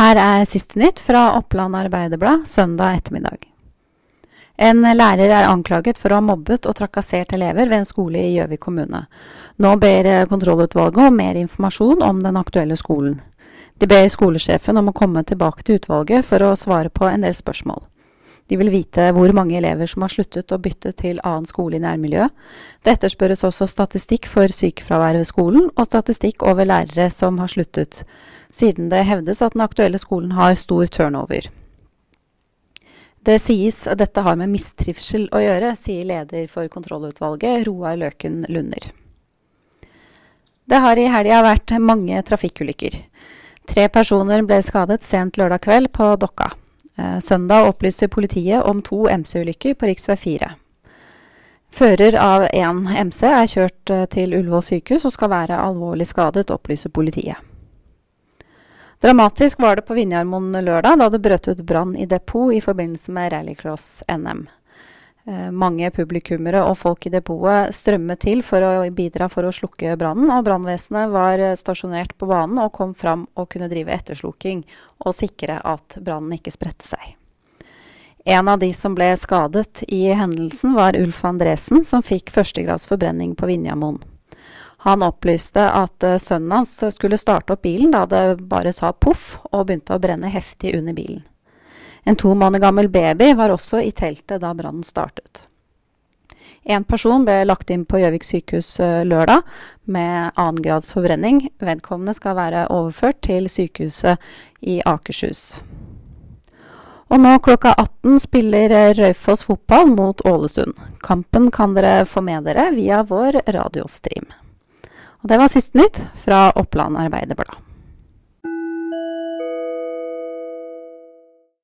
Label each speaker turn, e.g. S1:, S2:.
S1: Her er siste nytt fra Oppland Arbeiderblad søndag ettermiddag. En lærer er anklaget for å ha mobbet og trakassert elever ved en skole i Gjøvik kommune. Nå ber kontrollutvalget om mer informasjon om den aktuelle skolen. De ber skolesjefen om å komme tilbake til utvalget for å svare på en del spørsmål. De vil vite hvor mange elever som har sluttet å bytte til annen skole i nærmiljøet. Det etterspørres også statistikk for sykefravær ved skolen, og statistikk over lærere som har sluttet, siden det hevdes at den aktuelle skolen har stor turnover. Det sies at dette har med mistrivsel å gjøre, sier leder for kontrollutvalget, Roar Løken Lunder. Det har i helga vært mange trafikkulykker. Tre personer ble skadet sent lørdag kveld på Dokka. Eh, søndag opplyser politiet om to MC-ulykker på rv. 4. Fører av én MC er kjørt eh, til Ullevål sykehus og skal være alvorlig skadet, opplyser politiet. Dramatisk var det på Vinjarmoen lørdag, da det brøt ut brann i depot i forbindelse med rallycross-NM. Eh, mange publikummere og folk i depotet strømmet til for å bidra for å slukke brannen, og brannvesenet var stasjonert på banen og kom fram og kunne drive ettersluking og sikre at brannen ikke spredte seg. En av de som ble skadet i hendelsen, var Ulf Andresen, som fikk førstegrads forbrenning på Vinjamoen. Han opplyste at uh, sønnen hans skulle starte opp bilen da det bare sa poff og begynte å brenne heftig under bilen. En to måneder gammel baby var også i teltet da brannen startet. En person ble lagt inn på Gjøvik sykehus eh, lørdag med annengrads forbrenning. Vedkommende skal være overført til sykehuset i Akershus. Og nå klokka 18 spiller Røyfoss fotball mot Ålesund. Kampen kan dere få med dere via vår radiostream. Og det var siste nytt fra Oppland Arbeiderblad.